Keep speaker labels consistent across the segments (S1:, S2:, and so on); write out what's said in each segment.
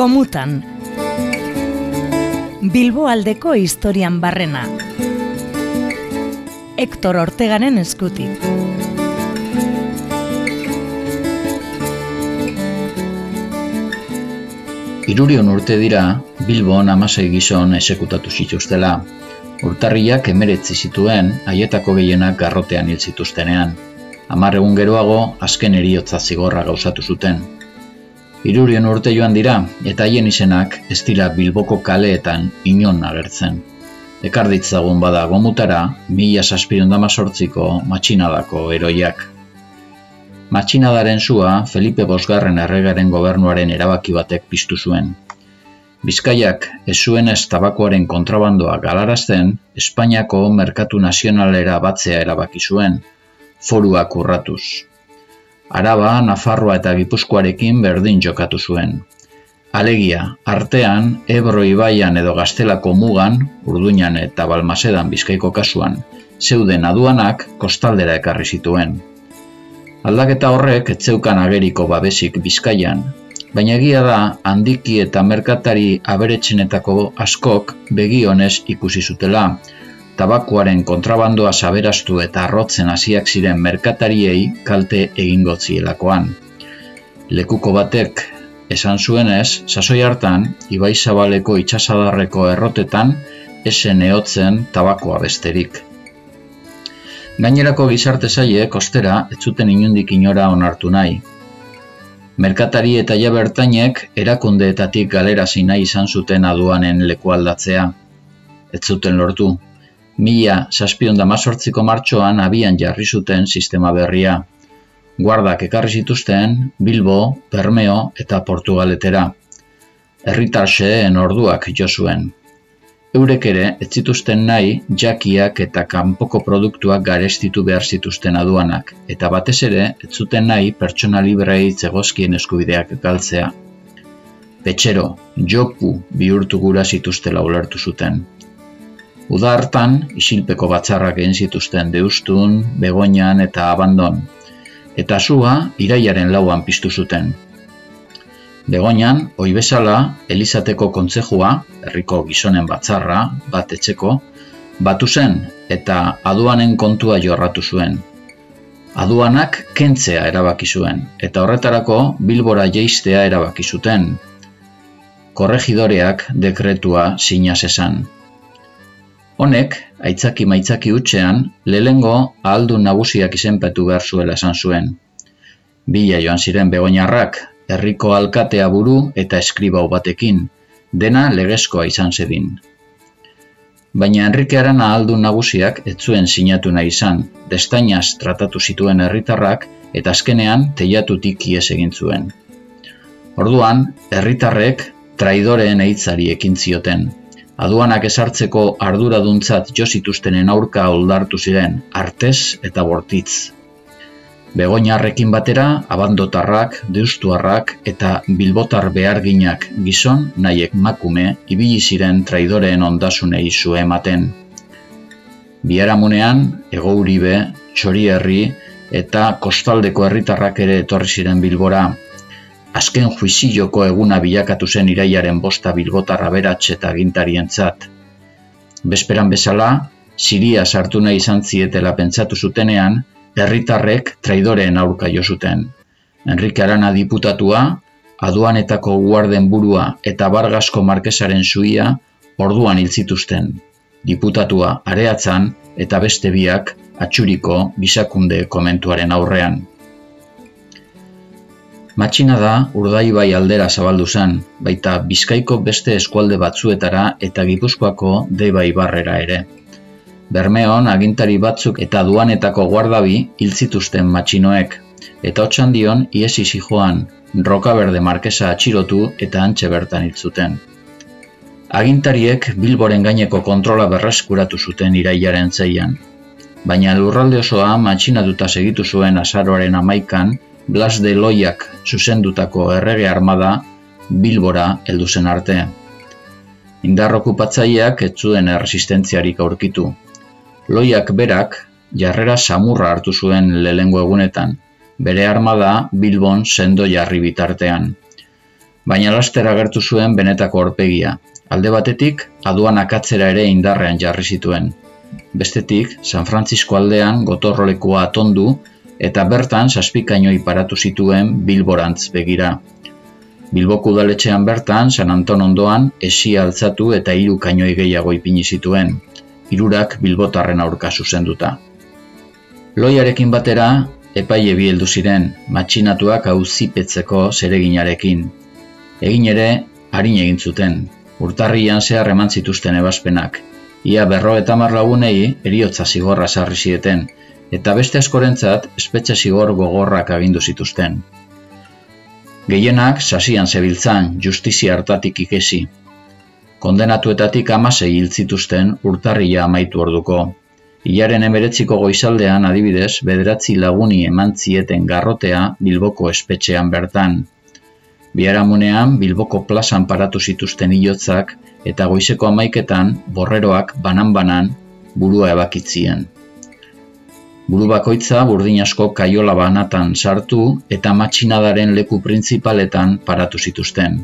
S1: Gomutan Bilbo aldeko historian barrena Hector Ortegaren eskutik
S2: Irurion urte dira, Bilbon amasei gizon esekutatu zituztela. Urtarriak emeretzi zituen, haietako gehienak garrotean hil zituztenean. Hamar egun geroago, azken eriotza zigorra gauzatu zuten. Irurion urte joan dira, eta haien izenak ez dira Bilboko kaleetan inon agertzen. Ekarditzagun bada gomutara, mila saspirundama sortziko matxinadako eroiak. Matxinadaren zua Felipe Bosgarren erregaren gobernuaren erabaki batek piztu zuen. Bizkaiak ez zuen ez tabakoaren kontrabandoa galarazten, Espainiako merkatu nazionalera batzea erabaki zuen, foruak urratuz. Araba, Nafarroa eta Gipuzkoarekin berdin jokatu zuen. Alegia, artean, Ebro Ibaian edo Gaztelako mugan, Urduñan eta Balmasedan bizkaiko kasuan, zeuden aduanak kostaldera ekarri zituen. Aldaketa horrek etzeukan ageriko babesik bizkaian, baina egia da handiki eta merkatari aberetxenetako askok begi honez ikusi zutela, tabakoaren kontrabandoa saberastu eta arrotzen hasiak ziren merkatariei kalte egingo zielakoan. Lekuko batek esan zuenez, sasoi hartan, Ibai Zabaleko itxasadarreko errotetan, esen ehotzen tabakoa besterik. Gainerako gizarte zaiek ostera ez zuten inundik inora onartu nahi. Merkatari eta jabertainek erakundeetatik galera nahi izan zuten aduanen leku aldatzea. Ez zuten lortu. Mila saspion damazortziko martxoan abian jarri zuten sistema berria. Guardak ekarri zituzten Bilbo, Bermeo eta Portugaletera. Herritarxeen orduak jo zuen. Eurek ere, ez zituzten nahi, jakiak eta kanpoko produktuak garestitu behar zituzten aduanak, eta batez ere, ez zuten nahi pertsona librei zegozkien eskubideak galtzea. Petxero, jopu bihurtu gura zituztela ulertu zuten. Uda hartan, isilpeko batzarrak egin zituzten deustun, begoinan eta abandon, eta zua iraiaren lauan piztu zuten. Begoinan, oi bezala, Elizateko kontzejua, herriko gizonen batzarra, bat etxeko, batu zen eta aduanen kontua jorratu zuen. Aduanak kentzea erabaki zuen eta horretarako Bilbora jeistea erabaki zuten. Korregidoreak dekretua sinaz esan. Honek, aitzaki maitzaki utxean, lehengo ahaldu nagusiak izenpetu behar zuela esan zuen. Bila joan ziren begoinarrak herriko alkatea buru eta eskribau batekin, dena legezkoa izan zedin. Baina Enrique Arana aldu nagusiak ez zuen sinatu nahi izan, destainaz tratatu zituen herritarrak eta azkenean teiatutik ies egin zuen. Orduan, herritarrek traidoreen eitzari ekin zioten. Aduanak esartzeko arduraduntzat jo zituztenen aurka oldartu ziren, artez eta bortitz. Begoñarrekin batera, abandotarrak, deustuarrak eta bilbotar beharginak gizon nahiek makume ibili ziren traidoreen ondasunei zu ematen. Biaramunean, egouribe, txorierri eta kostaldeko herritarrak ere etorri ziren bilbora. Azken juizilloko eguna bilakatu zen iraiaren bosta bilbotarra beratxe eta gintarientzat. Bezperan bezala, Siria sartu nahi izan zietela pentsatu zutenean, herritarrek traidoreen aurka jo zuten. Enrique Arana diputatua, aduanetako guarden burua eta bargasko markesaren zuia orduan hil zituzten. Diputatua areatzan eta beste biak atxuriko bisakunde komentuaren aurrean. Matxina da urdaibai aldera zabaldu zen, baita bizkaiko beste eskualde batzuetara eta gipuzkoako deibai barrera ere. Bermeon agintari batzuk eta duanetako guardabi hil zituzten matxinoek, eta hotxan dion iesi joan, roka markesa atxilotu eta antxe bertan hil zuten. Agintariek Bilboren gaineko kontrola berreskuratu zuten irailaren zeian, baina lurralde osoa matxinatuta segitu zuen azaroaren amaikan Blas de Loiak zuzendutako errege armada Bilbora heldu zen arte. Indar okupatzaileak ez zuen erresistentziarik aurkitu, Loiak berak jarrera samurra hartu zuen lehengo egunetan, bere armada Bilbon sendo jarri bitartean. baina laster agertu zuen benetako orpegia. Alde batetik, aduan akatzera ere indarrean jarri zituen. Bestetik, San Francisco aldean gotorrolekua atondu eta bertan saspikainoi paratu zituen bilborantz begira. Bilboko udaletxean bertan, San Anton ondoan, esi altzatu eta hiru kainoi gehiago ipini zituen, hirurak bilbotarren aurka zuzenduta. Loiarekin batera, epaile bi heldu ziren, matxinatuak auzipetzeko zereginarekin. Egin ere, harin egin zuten, urtarrian zehar eman zituzten ebaspenak, ia berro eta marlagunei eriotza zigorra sarri zieten, eta beste askorentzat espetxe zigor gogorrak agindu zituzten. Gehienak sasian zebiltzan justizia hartatik ikesi. Kondenatuetatik amasei hil zituzten urtarria amaitu orduko, Ilaren emeretziko goizaldean adibidez, bederatzi laguni eman zieten garrotea Bilboko espetxean bertan. Biaramunean Bilboko plazan paratu zituzten hilotzak eta goizeko amaiketan borreroak banan-banan burua ebakitzien. Buru bakoitza burdin asko kaiola banatan sartu eta matxinadaren leku printzipaletan paratu zituzten.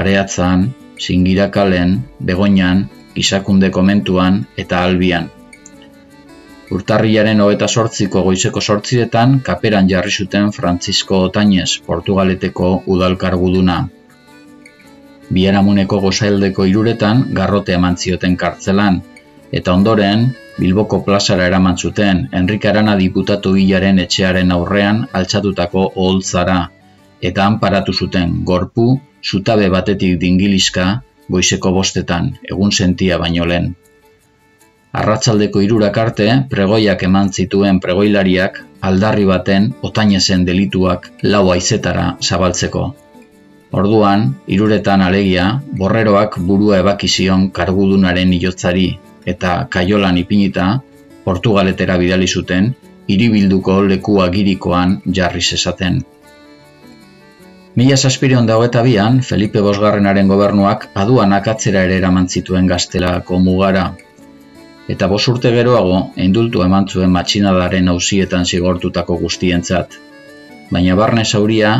S2: Areatzan, singirakalen, begoinan, gizakunde komentuan eta albian. Urtarriaren hogeta sortziko goizeko sortziretan kaperan jarri zuten Francisco Otañez, Portugaleteko udalkarguduna. Biaramuneko gozaildeko iruretan garrote eman zioten kartzelan, eta ondoren Bilboko plazara eraman zuten Enrique Arana diputatu hilaren etxearen aurrean altxatutako oholtzara, eta han paratu zuten gorpu, zutabe batetik dingilizka, goizeko bostetan, egun sentia baino lehen. Arratzaldeko irurak arte, pregoiak eman zituen pregoilariak aldarri baten otainezen delituak lau aizetara zabaltzeko. Orduan, iruretan alegia, borreroak burua ebakizion kargudunaren iotzari eta kaiolan ipinita, Portugaletera bidali zuten, hiribilduko leku agirikoan jarri zezaten. Mila zazpirion dago eta bian, Felipe Bosgarrenaren gobernuak aduan akatzera ere eraman zituen gaztelako mugara, eta bos urte geroago indultu eman zuen matxinadaren hausietan zigortutako guztientzat. Baina barne zauria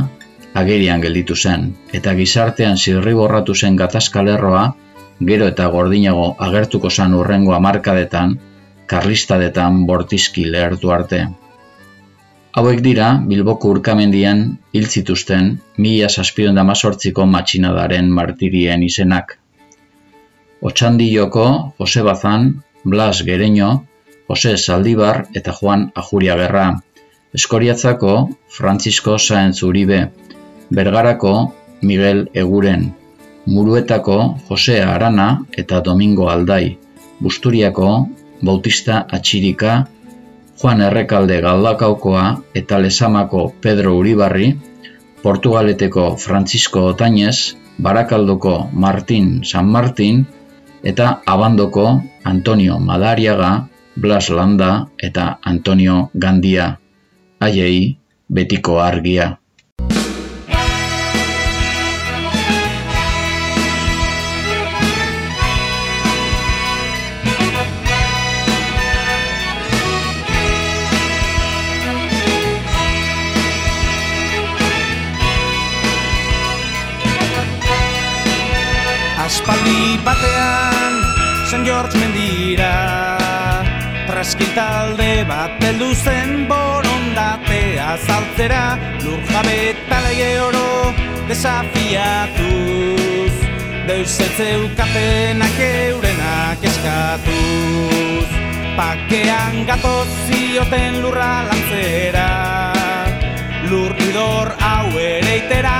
S2: agerian gelditu zen, eta gizartean zirri borratu zen gatazkalerroa gero eta gordinago agertuko zan urrengo amarkadetan, karlistadetan bortizki lehertu arte. Hauek dira, Bilboko urkamendian hil zituzten mila saspion damazortziko matxinadaren martirien izenak. Otxandilloko, Jose Bazan, Blas Gereño, Jose Saldibar eta Juan Ajuriagerra. Eskoriatzako Francisco Saenz Uribe, Bergarako Miguel Eguren, Muruetako Jose Arana eta Domingo Aldai, Busturiako Bautista Atxirika, Juan Errekalde Galdakaukoa eta Lesamako Pedro Uribarri, Portugaleteko Francisco Otañez, Barakaldoko Martin San Martin, eta abandoko Antonio Madariaga, Blas Landa eta Antonio Gandia, haiei betiko argia.
S3: Aspaldi batean San George mendira. Talde bat beldu zen borondatea zaltzera Lur jabe talege oro desafiatuz. Deus etzeu kapenak eurenak eskatuz. Pakean gatoz zioten lurra lantzera. Lur idor hau ere itera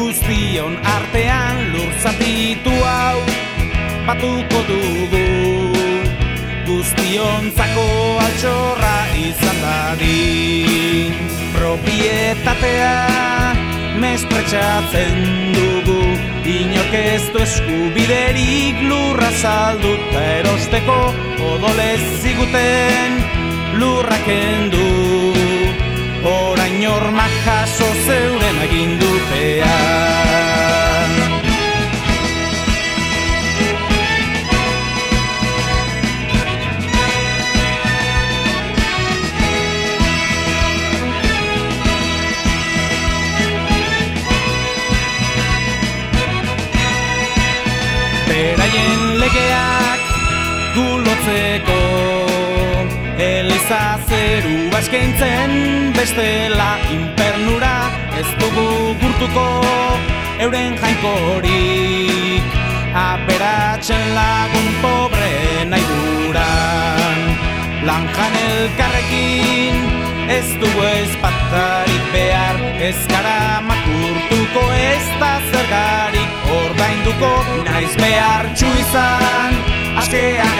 S3: Guztion artean zatitu hau batuko dugu. Guztion zako altxorra izan dadin. Propietatea mespretxatzen dugu. Inork ez du eskubiderik lurra zalduta erosteko Odolez ziguten lurrak endu ormak jaso zeuren agindutea giza zeru baskentzen bestela inpernura ez dugu gurtuko. Euren jainkorik aperatzen lagun pobre nahi duran. Lanjan elkarrekin ez dugu ezpatarik behar ez gara makurtuko ez da zergarik ordainduko. Naiz behar txu izan askean